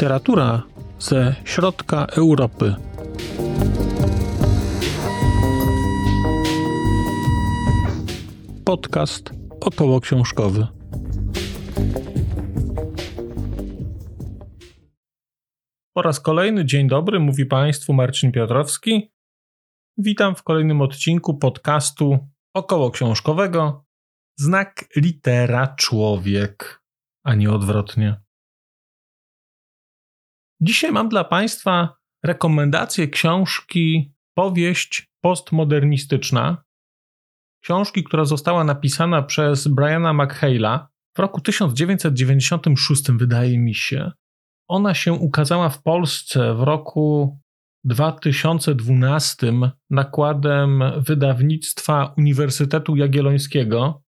Literatura ze środka Europy. Podcast około książkowy. Po raz kolejny dzień dobry, mówi Państwu Marcin Piotrowski. Witam w kolejnym odcinku podcastu około książkowego. Znak litera człowiek, a nie odwrotnie. Dzisiaj mam dla Państwa rekomendację książki Powieść postmodernistyczna. Książki, która została napisana przez Briana McHale'a w roku 1996, wydaje mi się. Ona się ukazała w Polsce w roku 2012 nakładem wydawnictwa Uniwersytetu Jagiellońskiego.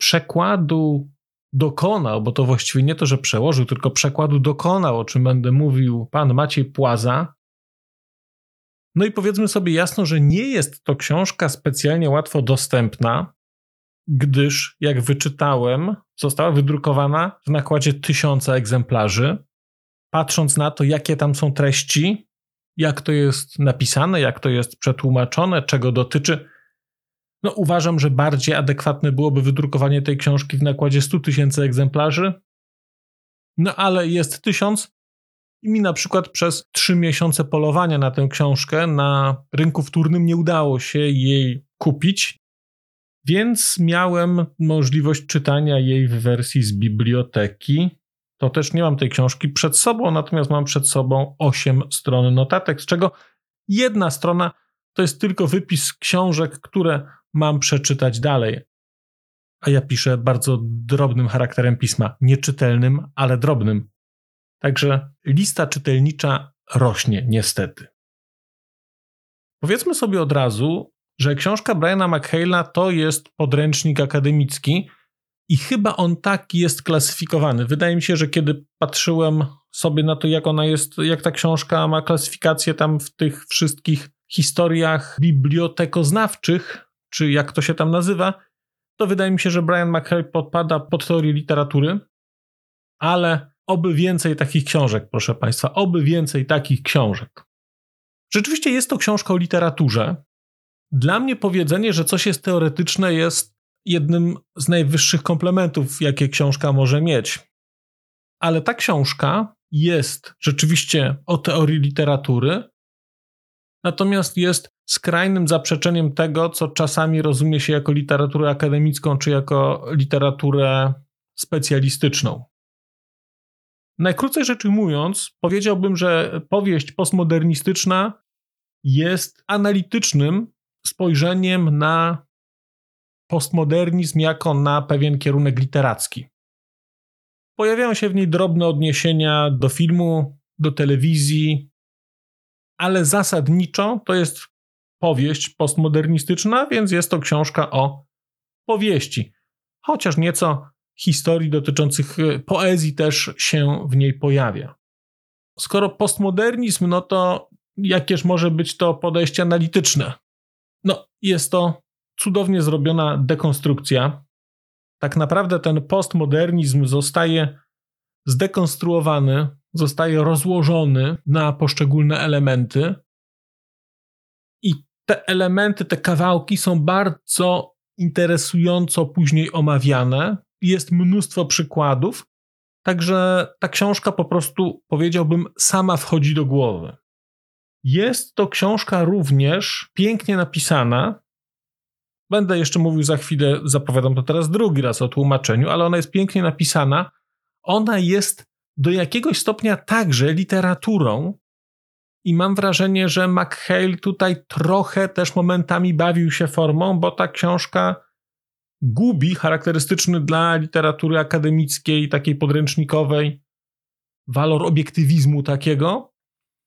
Przekładu dokonał, bo to właściwie nie to, że przełożył, tylko przekładu dokonał, o czym będę mówił, pan Maciej Płaza. No i powiedzmy sobie jasno, że nie jest to książka specjalnie łatwo dostępna, gdyż, jak wyczytałem, została wydrukowana w nakładzie tysiąca egzemplarzy. Patrząc na to, jakie tam są treści, jak to jest napisane, jak to jest przetłumaczone, czego dotyczy, no, uważam, że bardziej adekwatne byłoby wydrukowanie tej książki w nakładzie 100 tysięcy egzemplarzy. No ale jest tysiąc i mi na przykład przez trzy miesiące polowania na tę książkę na rynku wtórnym nie udało się jej kupić, więc miałem możliwość czytania jej w wersji z biblioteki. To też nie mam tej książki przed sobą, natomiast mam przed sobą 8 stron notatek, z czego jedna strona to jest tylko wypis książek, które mam przeczytać dalej. A ja piszę bardzo drobnym charakterem pisma, nieczytelnym, ale drobnym. Także lista czytelnicza rośnie, niestety. Powiedzmy sobie od razu, że książka Briana McHale'a to jest podręcznik akademicki i chyba on tak jest klasyfikowany. Wydaje mi się, że kiedy patrzyłem sobie na to, jak ona jest, jak ta książka ma klasyfikację tam w tych wszystkich historiach bibliotekoznawczych, czy jak to się tam nazywa, to wydaje mi się, że Brian McHale podpada pod teorię literatury, ale oby więcej takich książek, proszę Państwa, oby więcej takich książek. Rzeczywiście jest to książka o literaturze. Dla mnie powiedzenie, że coś jest teoretyczne, jest jednym z najwyższych komplementów, jakie książka może mieć. Ale ta książka jest rzeczywiście o teorii literatury, natomiast jest skrajnym zaprzeczeniem tego, co czasami rozumie się jako literaturę akademicką czy jako literaturę specjalistyczną. Najkrócej rzecz ujmując, powiedziałbym, że powieść postmodernistyczna jest analitycznym spojrzeniem na postmodernizm jako na pewien kierunek literacki. Pojawiają się w niej drobne odniesienia do filmu, do telewizji, ale zasadniczo to jest powieść postmodernistyczna, więc jest to książka o powieści. Chociaż nieco historii dotyczących y, poezji też się w niej pojawia. Skoro postmodernizm, no to jakież może być to podejście analityczne? No, jest to cudownie zrobiona dekonstrukcja. Tak naprawdę ten postmodernizm zostaje zdekonstruowany, zostaje rozłożony na poszczególne elementy te elementy, te kawałki są bardzo interesująco później omawiane. Jest mnóstwo przykładów, także ta książka po prostu, powiedziałbym, sama wchodzi do głowy. Jest to książka również pięknie napisana. Będę jeszcze mówił za chwilę, zapowiadam to teraz drugi raz o tłumaczeniu, ale ona jest pięknie napisana. Ona jest do jakiegoś stopnia także literaturą, i mam wrażenie, że McHale tutaj trochę też momentami bawił się formą, bo ta książka gubi charakterystyczny dla literatury akademickiej, takiej podręcznikowej, walor obiektywizmu takiego.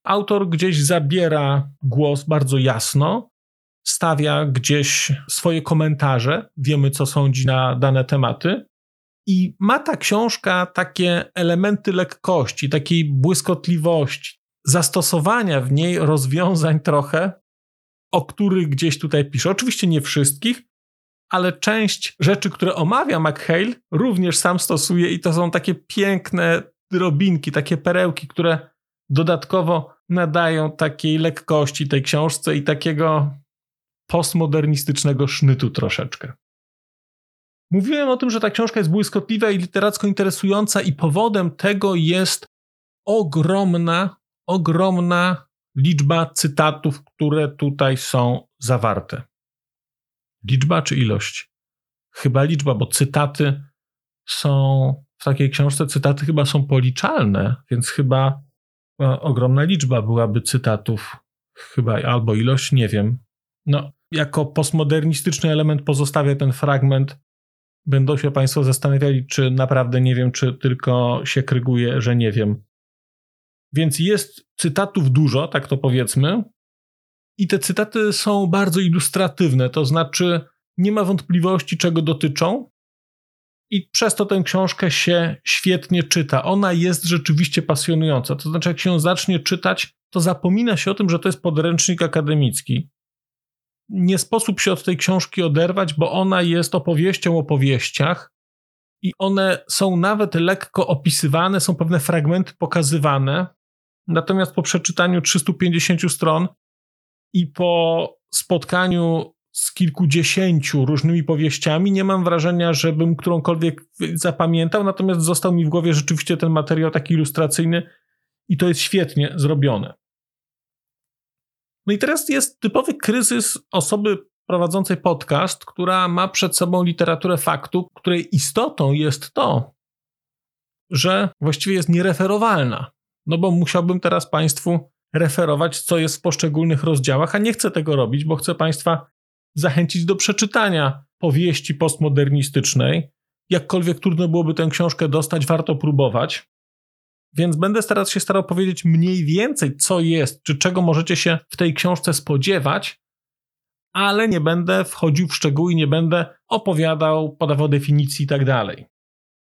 Autor gdzieś zabiera głos bardzo jasno, stawia gdzieś swoje komentarze, wiemy co sądzi na dane tematy. I ma ta książka takie elementy lekkości, takiej błyskotliwości, zastosowania w niej rozwiązań trochę, o których gdzieś tutaj piszę. Oczywiście nie wszystkich, ale część rzeczy, które omawia McHale, również sam stosuje i to są takie piękne, drobinki, takie perełki, które dodatkowo nadają takiej lekkości tej książce i takiego postmodernistycznego sznytu troszeczkę. Mówiłem o tym, że ta książka jest błyskotliwa i literacko interesująca, i powodem tego jest ogromna, ogromna liczba cytatów, które tutaj są zawarte. Liczba czy ilość? Chyba liczba, bo cytaty są w takiej książce, cytaty chyba są policzalne, więc chyba e, ogromna liczba byłaby cytatów, chyba albo ilość, nie wiem. No, jako postmodernistyczny element pozostawię ten fragment. Będą się Państwo zastanawiali, czy naprawdę nie wiem, czy tylko się kryguje, że nie wiem. Więc jest cytatów dużo, tak to powiedzmy. I te cytaty są bardzo ilustratywne, to znaczy nie ma wątpliwości, czego dotyczą. I przez to tę książkę się świetnie czyta. Ona jest rzeczywiście pasjonująca. To znaczy, jak się ją zacznie czytać, to zapomina się o tym, że to jest podręcznik akademicki. Nie sposób się od tej książki oderwać, bo ona jest opowieścią o opowieściach i one są nawet lekko opisywane, są pewne fragmenty pokazywane. Natomiast po przeczytaniu 350 stron i po spotkaniu z kilkudziesięciu różnymi powieściami, nie mam wrażenia, żebym którąkolwiek zapamiętał, natomiast został mi w głowie rzeczywiście ten materiał taki ilustracyjny i to jest świetnie zrobione. No i teraz jest typowy kryzys osoby prowadzącej podcast, która ma przed sobą literaturę faktu, której istotą jest to, że właściwie jest niereferowalna. No bo musiałbym teraz Państwu referować, co jest w poszczególnych rozdziałach, a nie chcę tego robić, bo chcę Państwa zachęcić do przeczytania powieści postmodernistycznej. Jakkolwiek trudno byłoby tę książkę dostać, warto próbować. Więc będę starał się starał powiedzieć mniej więcej, co jest, czy czego możecie się w tej książce spodziewać, ale nie będę wchodził w szczegóły, nie będę opowiadał, podawał definicji i tak dalej.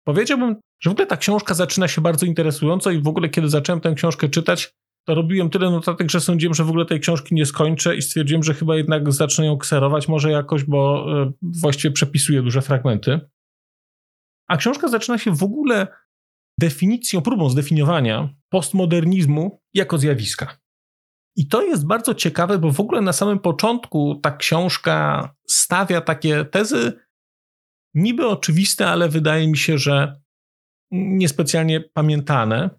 Powiedziałbym, że w ogóle ta książka zaczyna się bardzo interesująco i w ogóle kiedy zacząłem tę książkę czytać, to robiłem tyle notatek, że sądziłem, że w ogóle tej książki nie skończę i stwierdziłem, że chyba jednak zacznę ją kserować, może jakoś, bo e, właściwie przepisuję duże fragmenty. A książka zaczyna się w ogóle definicją, próbą zdefiniowania postmodernizmu jako zjawiska. I to jest bardzo ciekawe, bo w ogóle na samym początku ta książka stawia takie tezy niby oczywiste, ale wydaje mi się, że niespecjalnie pamiętane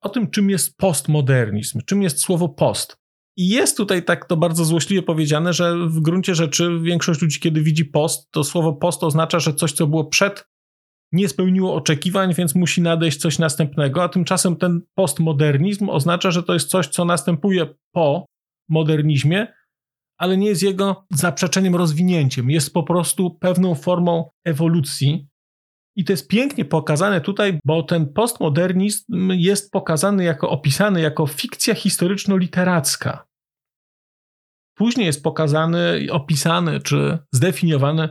o tym, czym jest postmodernizm, czym jest słowo post. I jest tutaj tak to bardzo złośliwie powiedziane, że w gruncie rzeczy większość ludzi, kiedy widzi post, to słowo post oznacza, że coś, co było przed, nie spełniło oczekiwań, więc musi nadejść coś następnego, a tymczasem ten postmodernizm oznacza, że to jest coś, co następuje po modernizmie, ale nie jest jego zaprzeczeniem, rozwinięciem. Jest po prostu pewną formą ewolucji, i to jest pięknie pokazane tutaj, bo ten postmodernizm jest pokazany jako, opisany jako fikcja historyczno-literacka. Później jest pokazany, opisany czy zdefiniowany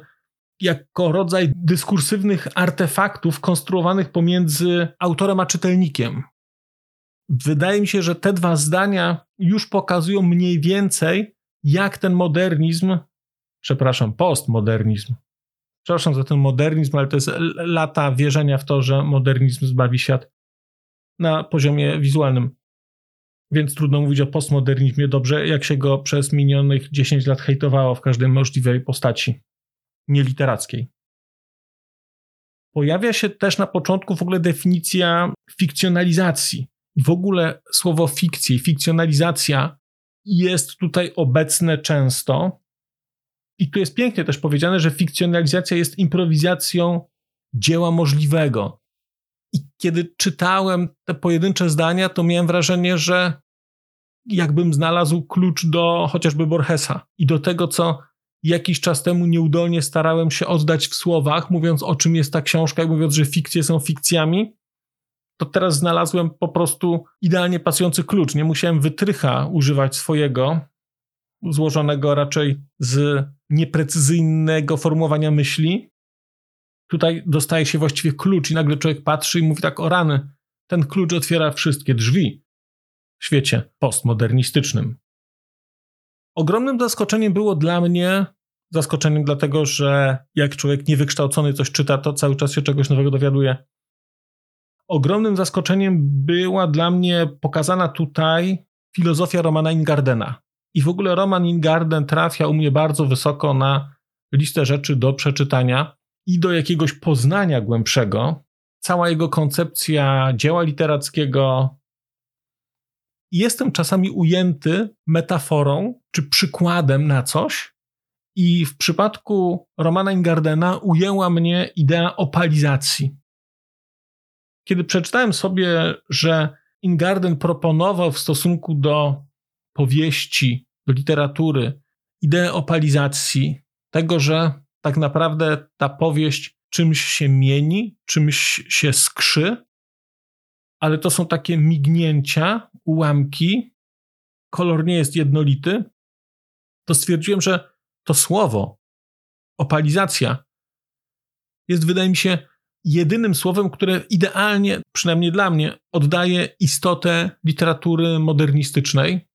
jako rodzaj dyskursywnych artefaktów konstruowanych pomiędzy autorem a czytelnikiem. Wydaje mi się, że te dwa zdania już pokazują mniej więcej, jak ten modernizm, przepraszam, postmodernizm, Przepraszam za ten modernizm, ale to jest lata wierzenia w to, że modernizm zbawi świat na poziomie wizualnym. Więc trudno mówić o postmodernizmie dobrze, jak się go przez minionych 10 lat hejtowało w każdej możliwej postaci nieliterackiej. Pojawia się też na początku w ogóle definicja fikcjonalizacji. W ogóle słowo fikcji, i fikcjonalizacja jest tutaj obecne często, i tu jest pięknie też powiedziane, że fikcjonalizacja jest improwizacją dzieła możliwego. I kiedy czytałem te pojedyncze zdania, to miałem wrażenie, że jakbym znalazł klucz do chociażby Borgesa i do tego, co jakiś czas temu nieudolnie starałem się oddać w słowach, mówiąc o czym jest ta książka i mówiąc, że fikcje są fikcjami, to teraz znalazłem po prostu idealnie pasujący klucz. Nie musiałem wytrycha używać swojego, złożonego raczej z nieprecyzyjnego formułowania myśli. Tutaj dostaje się właściwie klucz i nagle człowiek patrzy i mówi tak o rany. Ten klucz otwiera wszystkie drzwi w świecie postmodernistycznym. Ogromnym zaskoczeniem było dla mnie, zaskoczeniem dlatego, że jak człowiek niewykształcony coś czyta, to cały czas się czegoś nowego dowiaduje. ogromnym zaskoczeniem była dla mnie pokazana tutaj filozofia Romana Ingardena. I w ogóle Roman Ingarden trafia u mnie bardzo wysoko na listę rzeczy do przeczytania i do jakiegoś poznania głębszego. Cała jego koncepcja dzieła literackiego. Jestem czasami ujęty metaforą czy przykładem na coś, i w przypadku Romana Ingardena ujęła mnie idea opalizacji. Kiedy przeczytałem sobie, że Ingarden proponował w stosunku do powieści, do literatury, ideę opalizacji, tego, że tak naprawdę ta powieść czymś się mieni, czymś się skrzy, ale to są takie mignięcia, ułamki, kolor nie jest jednolity, to stwierdziłem, że to słowo, opalizacja, jest, wydaje mi się, jedynym słowem, które idealnie, przynajmniej dla mnie, oddaje istotę literatury modernistycznej,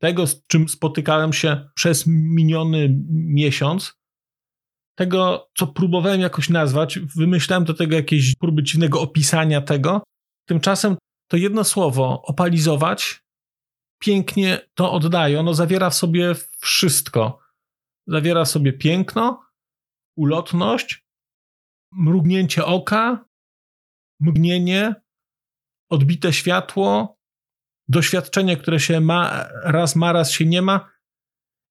tego, z czym spotykałem się przez miniony miesiąc, tego, co próbowałem jakoś nazwać, wymyślałem do tego jakieś próby dziwnego opisania tego. Tymczasem to jedno słowo, opalizować, pięknie to oddaje. Ono zawiera w sobie wszystko. Zawiera w sobie piękno, ulotność, mrugnięcie oka, mgnienie, odbite światło, doświadczenie, które się ma, raz ma, raz się nie ma.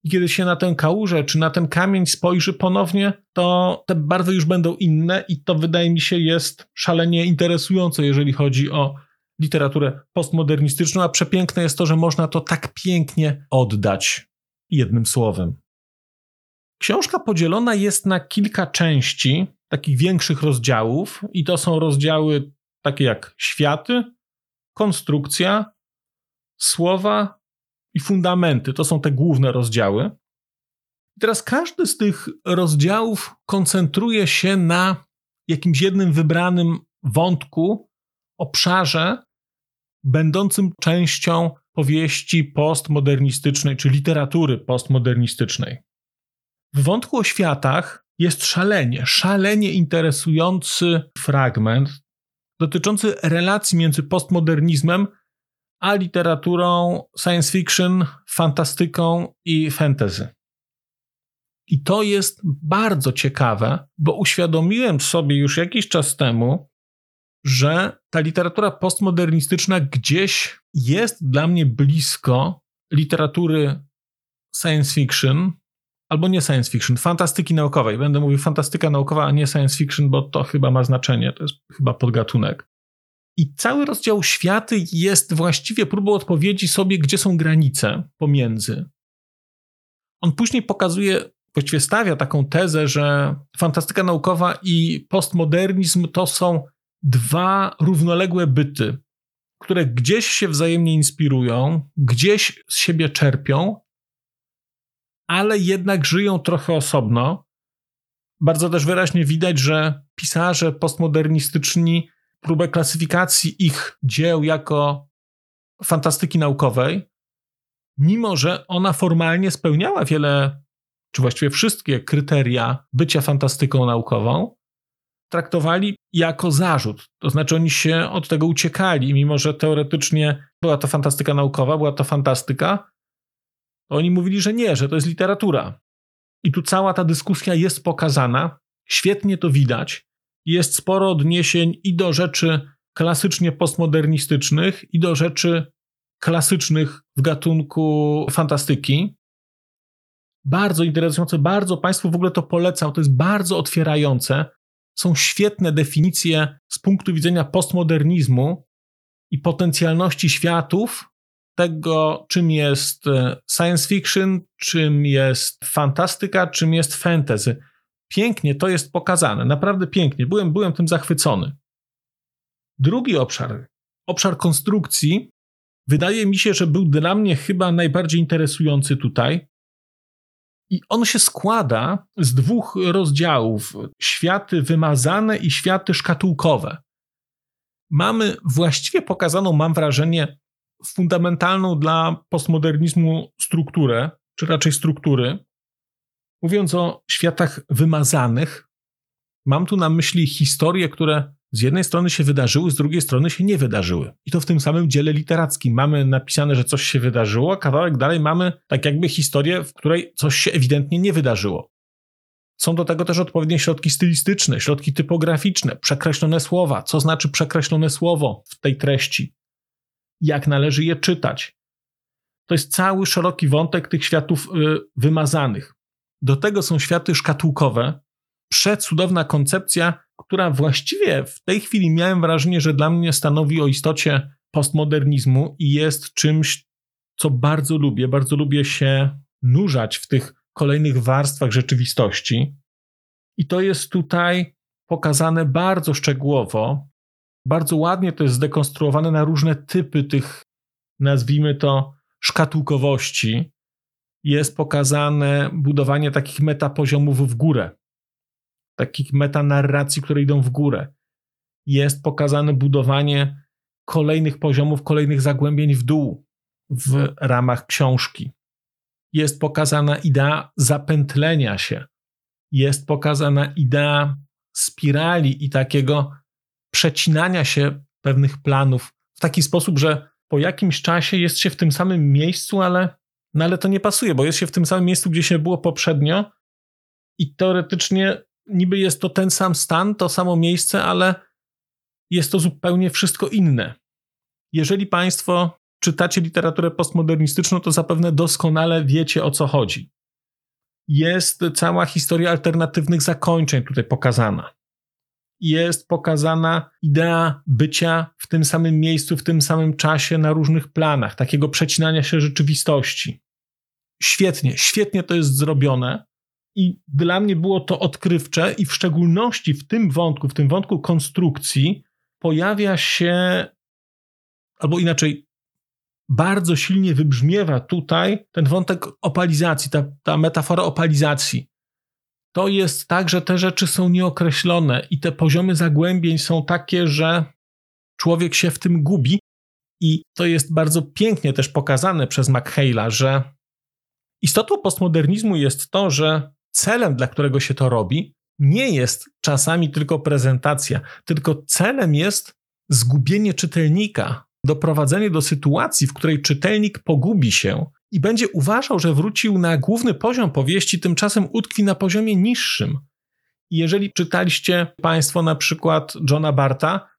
I kiedy się na tę kałużę czy na ten kamień spojrzy ponownie, to te barwy już będą inne, i to wydaje mi się jest szalenie interesujące, jeżeli chodzi o literaturę postmodernistyczną. A przepiękne jest to, że można to tak pięknie oddać jednym słowem. Książka podzielona jest na kilka części, takich większych rozdziałów, i to są rozdziały takie jak światy, konstrukcja, słowa i fundamenty. To są te główne rozdziały. I teraz każdy z tych rozdziałów koncentruje się na jakimś jednym wybranym wątku, obszarze, będącym częścią powieści postmodernistycznej czy literatury postmodernistycznej. W wątku o światach jest szalenie, szalenie interesujący fragment dotyczący relacji między postmodernizmem a literaturą science fiction, fantastyką i fantasy. I to jest bardzo ciekawe, bo uświadomiłem sobie już jakiś czas temu, że ta literatura postmodernistyczna gdzieś jest dla mnie blisko literatury science fiction, albo nie science fiction, fantastyki naukowej. Będę mówił fantastyka naukowa, a nie science fiction, bo to chyba ma znaczenie, to jest chyba podgatunek. I cały rozdział światy jest właściwie próbą odpowiedzi sobie, gdzie są granice pomiędzy. On później pokazuje, właściwie stawia taką tezę, że fantastyka naukowa i postmodernizm to są dwa równoległe byty, które gdzieś się wzajemnie inspirują, gdzieś z siebie czerpią, ale jednak żyją trochę osobno. Bardzo też wyraźnie widać, że pisarze postmodernistyczni próbę klasyfikacji ich dzieł jako fantastyki naukowej, mimo że ona formalnie spełniała wiele, czy właściwie wszystkie kryteria bycia fantastyką naukową, traktowali jako zarzut. To znaczy, oni się od tego uciekali, mimo że teoretycznie była to fantastyka naukowa, była to fantastyka, to oni mówili, że nie, że to jest literatura. I tu cała ta dyskusja jest pokazana, świetnie to widać. Jest sporo odniesień i do rzeczy klasycznie postmodernistycznych, i do rzeczy klasycznych w gatunku fantastyki. Bardzo interesujące, bardzo Państwu w ogóle to polecam. To jest bardzo otwierające. Są świetne definicje z punktu widzenia postmodernizmu i potencjalności światów, tego, czym jest e, science fiction, czym jest fantastyka, czym jest fantasy. Pięknie to jest pokazane, naprawdę pięknie. Byłem, byłem tym zachwycony. Drugi obszar, obszar konstrukcji, wydaje mi się, że był dla mnie chyba najbardziej interesujący tutaj. I on się składa z dwóch rozdziałów: światy wymazane i światy szkatułkowe. Mamy właściwie pokazaną, mam wrażenie, fundamentalną dla postmodernizmu strukturę, czy raczej struktury. Mówiąc o światach wymazanych, mam tu na myśli historie, które z jednej strony się wydarzyły, z drugiej strony się nie wydarzyły. I to w tym samym dziele literackim. Mamy napisane, że coś się wydarzyło, a kawałek dalej mamy tak jakby historię, w której coś się ewidentnie nie wydarzyło. Są do tego też odpowiednie środki stylistyczne, środki typograficzne, przekreślone słowa. Co znaczy przekreślone słowo w tej treści? Jak należy je czytać? To jest cały szeroki wątek tych światów y, wymazanych. Do tego są światy szkatułkowe, przecudowna koncepcja, która właściwie w tej chwili miałem wrażenie, że dla mnie stanowi o istocie postmodernizmu i jest czymś, co bardzo lubię. Bardzo lubię się nurzać w tych kolejnych warstwach rzeczywistości. I to jest tutaj pokazane bardzo szczegółowo. Bardzo ładnie to jest zdekonstruowane na różne typy tych, nazwijmy to, szkatułkowości. Jest pokazane budowanie takich metapoziomów w górę, takich metanarracji, które idą w górę. Jest pokazane budowanie kolejnych poziomów, kolejnych zagłębień w dół w ramach książki. Jest pokazana idea zapętlenia się, jest pokazana idea spirali i takiego przecinania się pewnych planów w taki sposób, że po jakimś czasie jest się w tym samym miejscu, ale, no ale to nie pasuje, bo jest się w tym samym miejscu, gdzie się było poprzednio i teoretycznie niby jest to ten sam stan, to samo miejsce, ale jest to zupełnie wszystko inne. Jeżeli Państwo czytacie literaturę postmodernistyczną, to zapewne doskonale wiecie o co chodzi. Jest cała historia alternatywnych zakończeń tutaj pokazana. Jest pokazana idea bycia w tym samym miejscu, w tym samym czasie, na różnych planach, takiego przecinania się rzeczywistości. Świetnie, świetnie to jest zrobione. I dla mnie było to odkrywcze, i w szczególności w tym wątku, w tym wątku konstrukcji, pojawia się, albo inaczej, bardzo silnie wybrzmiewa tutaj ten wątek opalizacji, ta, ta metafora opalizacji. To jest tak, że te rzeczy są nieokreślone i te poziomy zagłębień są takie, że człowiek się w tym gubi. I to jest bardzo pięknie też pokazane przez McHale'a, że istotą postmodernizmu jest to, że celem, dla którego się to robi, nie jest czasami tylko prezentacja, tylko celem jest zgubienie czytelnika, doprowadzenie do sytuacji, w której czytelnik pogubi się i będzie uważał, że wrócił na główny poziom powieści, tymczasem utkwi na poziomie niższym. I jeżeli czytaliście Państwo na przykład Johna Barta,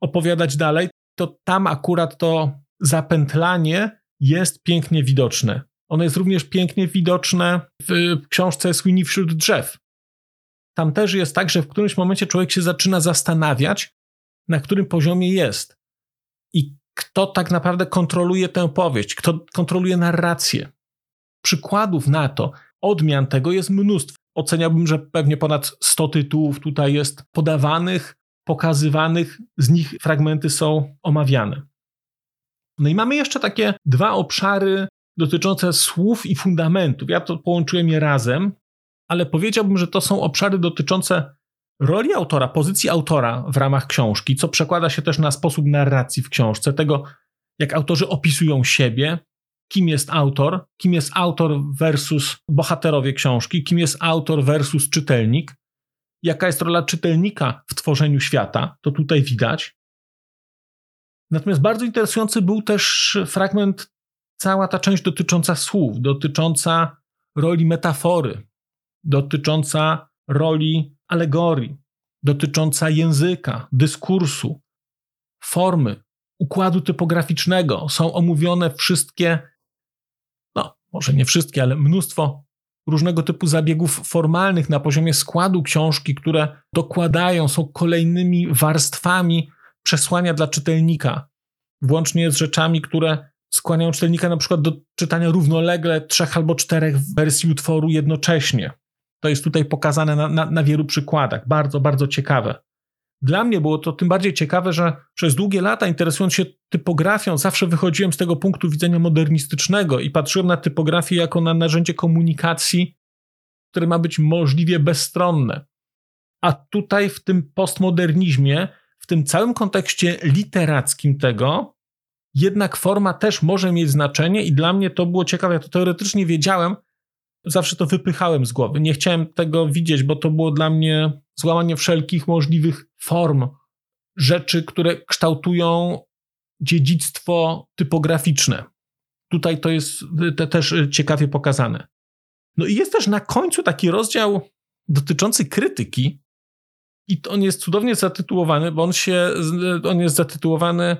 opowiadać dalej, to tam akurat to zapętlanie jest pięknie widoczne. Ono jest również pięknie widoczne w książce Sweeney wśród drzew. Tam też jest tak, że w którymś momencie człowiek się zaczyna zastanawiać, na którym poziomie jest i kto tak naprawdę kontroluje tę powieść, kto kontroluje narrację. Przykładów na to, odmian tego jest mnóstwo. Oceniałbym, że pewnie ponad 100 tytułów tutaj jest podawanych, pokazywanych, z nich fragmenty są omawiane. No i mamy jeszcze takie dwa obszary dotyczące słów i fundamentów. Ja to połączyłem je razem, ale powiedziałbym, że to są obszary dotyczące roli autora, pozycji autora w ramach książki, co przekłada się też na sposób narracji w książce, tego jak autorzy opisują siebie, kim jest autor, kim jest autor versus bohaterowie książki, kim jest autor versus czytelnik, jaka jest rola czytelnika w tworzeniu świata, to tutaj widać. Natomiast bardzo interesujący był też fragment, cała ta część dotycząca słów, dotycząca roli metafory, dotycząca roli alegorii, dotycząca języka, dyskursu, formy, układu typograficznego. Są omówione wszystkie, no może nie wszystkie, ale mnóstwo różnego typu zabiegów formalnych na poziomie składu książki, które dokładają, są kolejnymi warstwami przesłania dla czytelnika, włącznie z rzeczami, które skłaniają czytelnika na przykład do czytania równolegle trzech albo czterech wersji utworu jednocześnie. To jest tutaj pokazane na, na, na wielu przykładach. Bardzo, bardzo ciekawe. Dla mnie było to tym bardziej ciekawe, że przez długie lata interesując się typografią, zawsze wychodziłem z tego punktu widzenia modernistycznego i patrzyłem na typografię jako na narzędzie komunikacji, które ma być możliwie bezstronne. A tutaj w tym postmodernizmie, w tym całym kontekście literackim tego, jednak forma też może mieć znaczenie i dla mnie to było ciekawe. Ja to teoretycznie wiedziałem, zawsze to wypychałem z głowy. Nie chciałem tego widzieć, bo to było dla mnie złamanie wszelkich możliwych form rzeczy, które kształtują dziedzictwo typograficzne. Tutaj to jest te też ciekawie pokazane. No i jest też na końcu taki rozdział dotyczący krytyki. I on jest cudownie zatytułowany, bo on się, on jest zatytułowany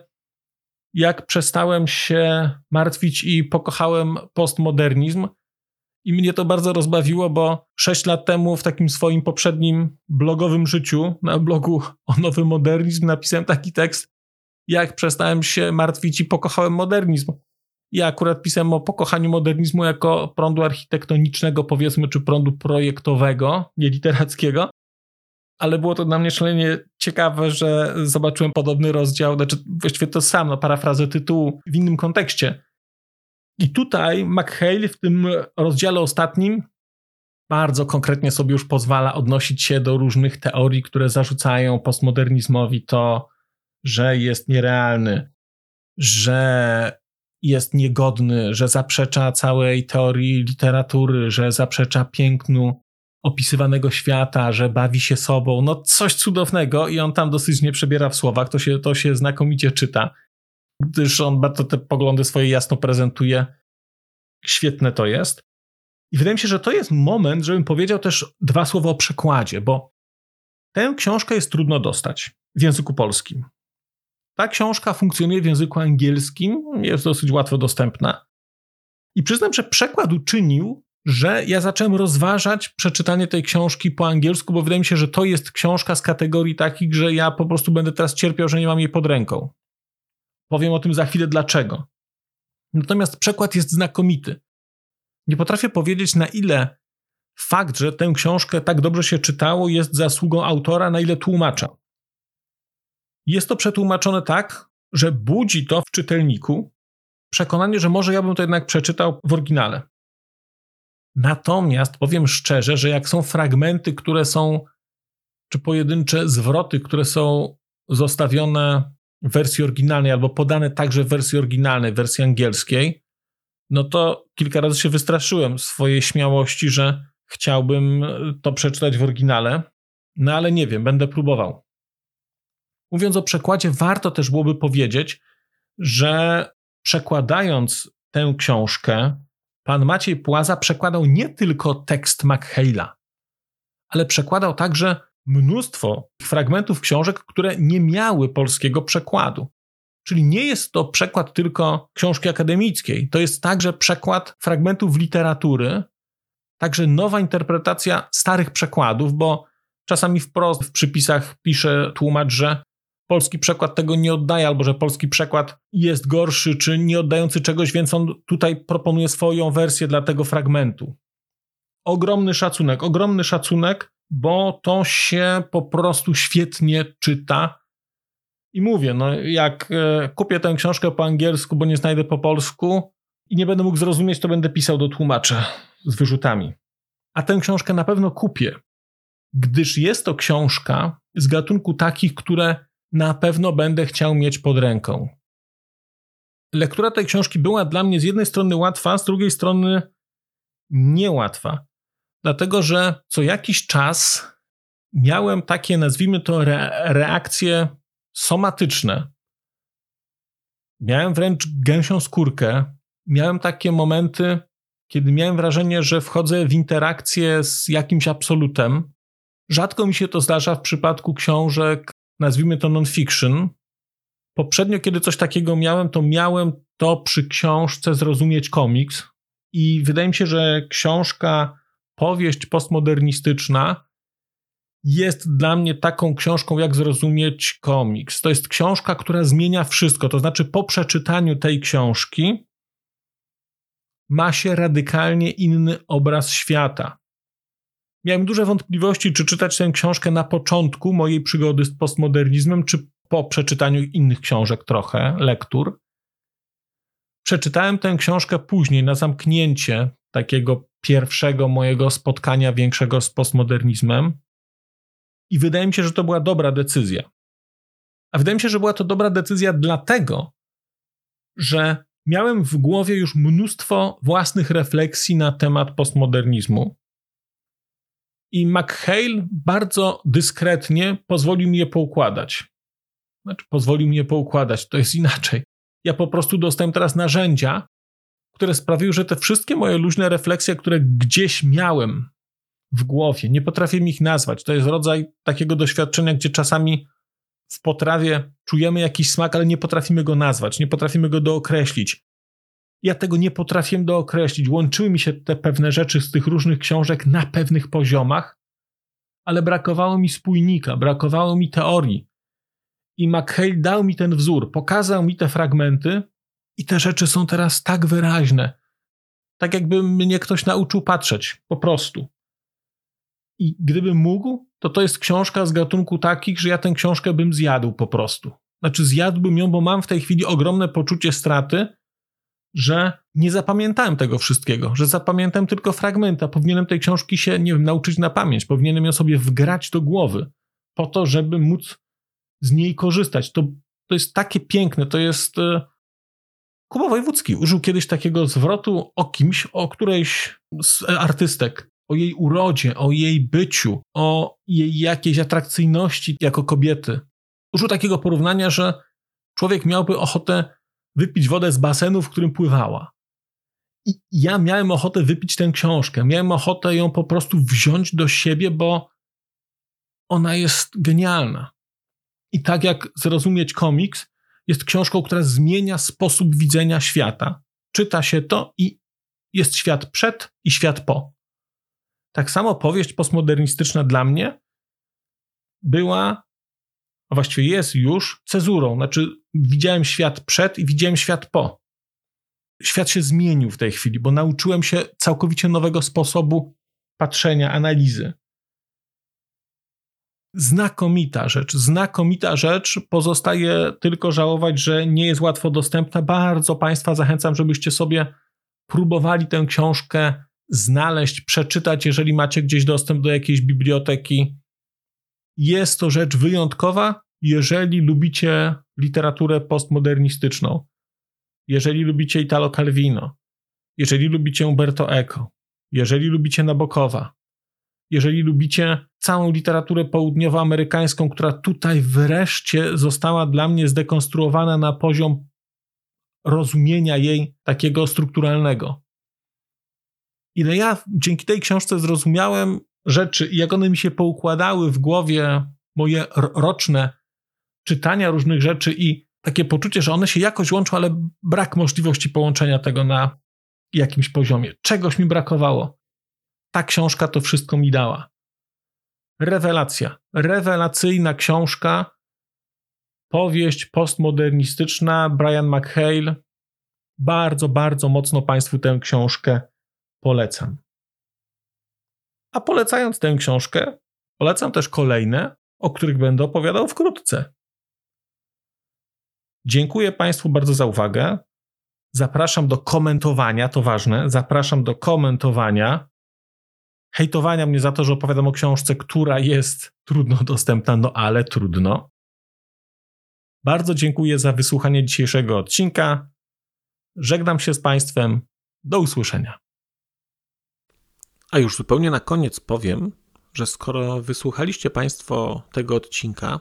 jak przestałem się martwić i pokochałem postmodernizm. I mnie to bardzo rozbawiło, bo sześć lat temu w takim swoim poprzednim blogowym życiu, na blogu o nowy modernizm, napisałem taki tekst, jak przestałem się martwić i pokochałem modernizm. Ja akurat pisałem o pokochaniu modernizmu jako prądu architektonicznego, powiedzmy, czy prądu projektowego, nie literackiego. Ale było to dla mnie szalenie ciekawe, że zobaczyłem podobny rozdział, znaczy właściwie to sam, no, parafrazę tytułu w innym kontekście. I tutaj McHale w tym rozdziale ostatnim bardzo konkretnie sobie już pozwala odnosić się do różnych teorii, które zarzucają postmodernizmowi to, że jest nierealny, że jest niegodny, że zaprzecza całej teorii literatury, że zaprzecza pięknu opisywanego świata, że bawi się sobą. No coś cudownego i on tam dosyć nie przebiera w słowach, to się, to się znakomicie czyta, gdyż on bardzo te poglądy swoje jasno prezentuje. Świetne to jest. I wydaje mi się, że to jest moment, żebym powiedział też dwa słowa o przekładzie, bo tę książkę jest trudno dostać w języku polskim. Ta książka funkcjonuje w języku angielskim, jest dosyć łatwo dostępna. I przyznam, że przekład uczynił, że ja zacząłem rozważać przeczytanie tej książki po angielsku, bo wydaje mi się, że to jest książka z kategorii takich, że ja po prostu będę teraz cierpiał, że nie mam jej pod ręką. Powiem o tym za chwilę dlaczego. Natomiast przekład jest znakomity. Nie potrafię powiedzieć, na ile fakt, że tę książkę tak dobrze się czytało, jest zasługą autora, na ile tłumacza. Jest to przetłumaczone tak, że budzi to w czytelniku przekonanie, że może ja bym to jednak przeczytał w oryginale. Natomiast powiem szczerze, że jak są fragmenty, które są, czy pojedyncze zwroty, które są zostawione w wersji oryginalnej albo podane także w wersji oryginalnej, wersji angielskiej, no to kilka razy się wystraszyłem swojej śmiałości, że chciałbym to przeczytać w oryginale, no ale nie wiem, będę próbował. Mówiąc o przekładzie, warto też byłoby powiedzieć, że przekładając tę książkę, pan Maciej Płaza przekładał nie tylko tekst McHale'a, ale przekładał także mnóstwo fragmentów książek, które nie miały polskiego przekładu. Czyli nie jest to przekład tylko książki akademickiej, to jest także przekład fragmentów literatury, także nowa interpretacja starych przekładów, bo czasami wprost w przypisach pisze tłumacz, że polski przekład tego nie oddaje, albo że polski przekład jest gorszy, czy nie oddający czegoś, więc on tutaj proponuje swoją wersję dla tego fragmentu. Ogromny szacunek, ogromny szacunek, bo to się po prostu świetnie czyta. I mówię, no jak e, kupię tę książkę po angielsku, bo nie znajdę po polsku i nie będę mógł zrozumieć, to będę pisał do tłumacza z wyrzutami. A tę książkę na pewno kupię, gdyż jest to książka z gatunku takich, które na pewno będę chciał mieć pod ręką. Lektura tej książki była dla mnie z jednej strony łatwa, z drugiej strony niełatwa, dlatego że co jakiś czas miałem takie, nazwijmy to, re reakcje somatyczne. Miałem wręcz gęsią skórkę. Miałem takie momenty, kiedy miałem wrażenie, że wchodzę w interakcję z jakimś absolutem. Rzadko mi się to zdarza w przypadku książek nazwijmy to non-fiction. Poprzednio, kiedy coś takiego miałem, to miałem to przy książce Zrozumieć komiks i wydaje mi się, że książka, powieść postmodernistyczna jest dla mnie taką książką, jak zrozumieć komiks. To jest książka, która zmienia wszystko. To znaczy, po przeczytaniu tej książki ma się radykalnie inny obraz świata. Miałem duże wątpliwości, czy czytać tę książkę na początku mojej przygody z postmodernizmem, czy po przeczytaniu innych książek trochę, lektur. Przeczytałem tę książkę później, na zamknięcie takiego pierwszego mojego spotkania większego z postmodernizmem. I wydaje mi się, że to była dobra decyzja. A wydaje mi się, że była to dobra decyzja dlatego, że miałem w głowie już mnóstwo własnych refleksji na temat postmodernizmu. I McHale bardzo dyskretnie pozwolił mi je poukładać. Znaczy, pozwolił mnie poukładać, to jest inaczej. Ja po prostu dostałem teraz narzędzia, które sprawiły, że te wszystkie moje luźne refleksje, które gdzieś miałem w głowie, nie potrafię ich nazwać. To jest rodzaj takiego doświadczenia, gdzie czasami w potrawie czujemy jakiś smak, ale nie potrafimy go nazwać, nie potrafimy go dookreślić. Ja tego nie potrafiłem dookreślić. Łączyły mi się te pewne rzeczy z tych różnych książek na pewnych poziomach, ale brakowało mi spójnika, brakowało mi teorii. I McHale dał mi ten wzór, pokazał mi te fragmenty, i te rzeczy są teraz tak wyraźne. Tak jakby mnie ktoś nauczył patrzeć, po prostu. I gdybym mógł, to to jest książka z gatunku takich, że ja tę książkę bym zjadł po prostu. Znaczy, zjadłbym ją, bo mam w tej chwili ogromne poczucie straty, że nie zapamiętałem tego wszystkiego, że zapamiętam tylko fragmenty, powinienem tej książki się, nie wiem, nauczyć na pamięć, powinienem ją sobie wgrać do głowy, po to, żeby móc z niej korzystać. To, to jest takie piękne, to jest. E, Kuba Wojewódzki użył kiedyś takiego zwrotu o kimś, o którejś z artystek, o jej urodzie, o jej byciu, o jej jakiejś atrakcyjności jako kobiety. Użył takiego porównania, że człowiek miałby ochotę wypić wodę z basenu, w którym pływała. I ja miałem ochotę wypić tę książkę. Miałem ochotę ją po prostu wziąć do siebie, bo ona jest genialna. I tak jak zrozumieć komiks, jest książką, która zmienia sposób widzenia świata. Czyta się to i jest świat przed i świat po. Tak samo powieść postmodernistyczna dla mnie była, a właściwie jest już, cezurą. Znaczy, widziałem świat przed i widziałem świat po. Świat się zmienił w tej chwili, bo nauczyłem się całkowicie nowego sposobu patrzenia, analizy. Znakomita rzecz, znakomita rzecz. Pozostaje tylko żałować, że nie jest łatwo dostępna. Bardzo Państwa zachęcam, żebyście sobie próbowali tę książkę znaleźć, przeczytać, jeżeli macie gdzieś dostęp do jakiejś biblioteki. Jest to rzecz wyjątkowa, jeżeli lubicie literaturę postmodernistyczną, jeżeli lubicie Italo Calvino, jeżeli lubicie Umberto Eco, jeżeli lubicie Nabokowa, jeżeli lubicie całą literaturę południowoamerykańską, która tutaj wreszcie została dla mnie zdekonstruowana na poziom rozumienia jej takiego strukturalnego. Ile ja dzięki tej książce zrozumiałem rzeczy jak one mi się poukładały w głowie, moje roczne czytania różnych rzeczy i takie poczucie, że one się jakoś łączą, ale brak możliwości połączenia tego na jakimś poziomie. Czegoś mi brakowało ta książka to wszystko mi dała. Rewelacja. Rewelacyjna książka. Powieść postmodernistyczna Brian McHale. Bardzo, bardzo mocno Państwu tę książkę polecam. A polecając tę książkę, polecam też kolejne, o których będę opowiadał wkrótce. Dziękuję Państwu bardzo za uwagę. Zapraszam do komentowania, to ważne. Zapraszam do komentowania hejtowania mnie za to, że opowiadam o książce, która jest trudno dostępna, no ale trudno. Bardzo dziękuję za wysłuchanie dzisiejszego odcinka. Żegnam się z Państwem. Do usłyszenia. A już zupełnie na koniec powiem, że skoro wysłuchaliście Państwo tego odcinka,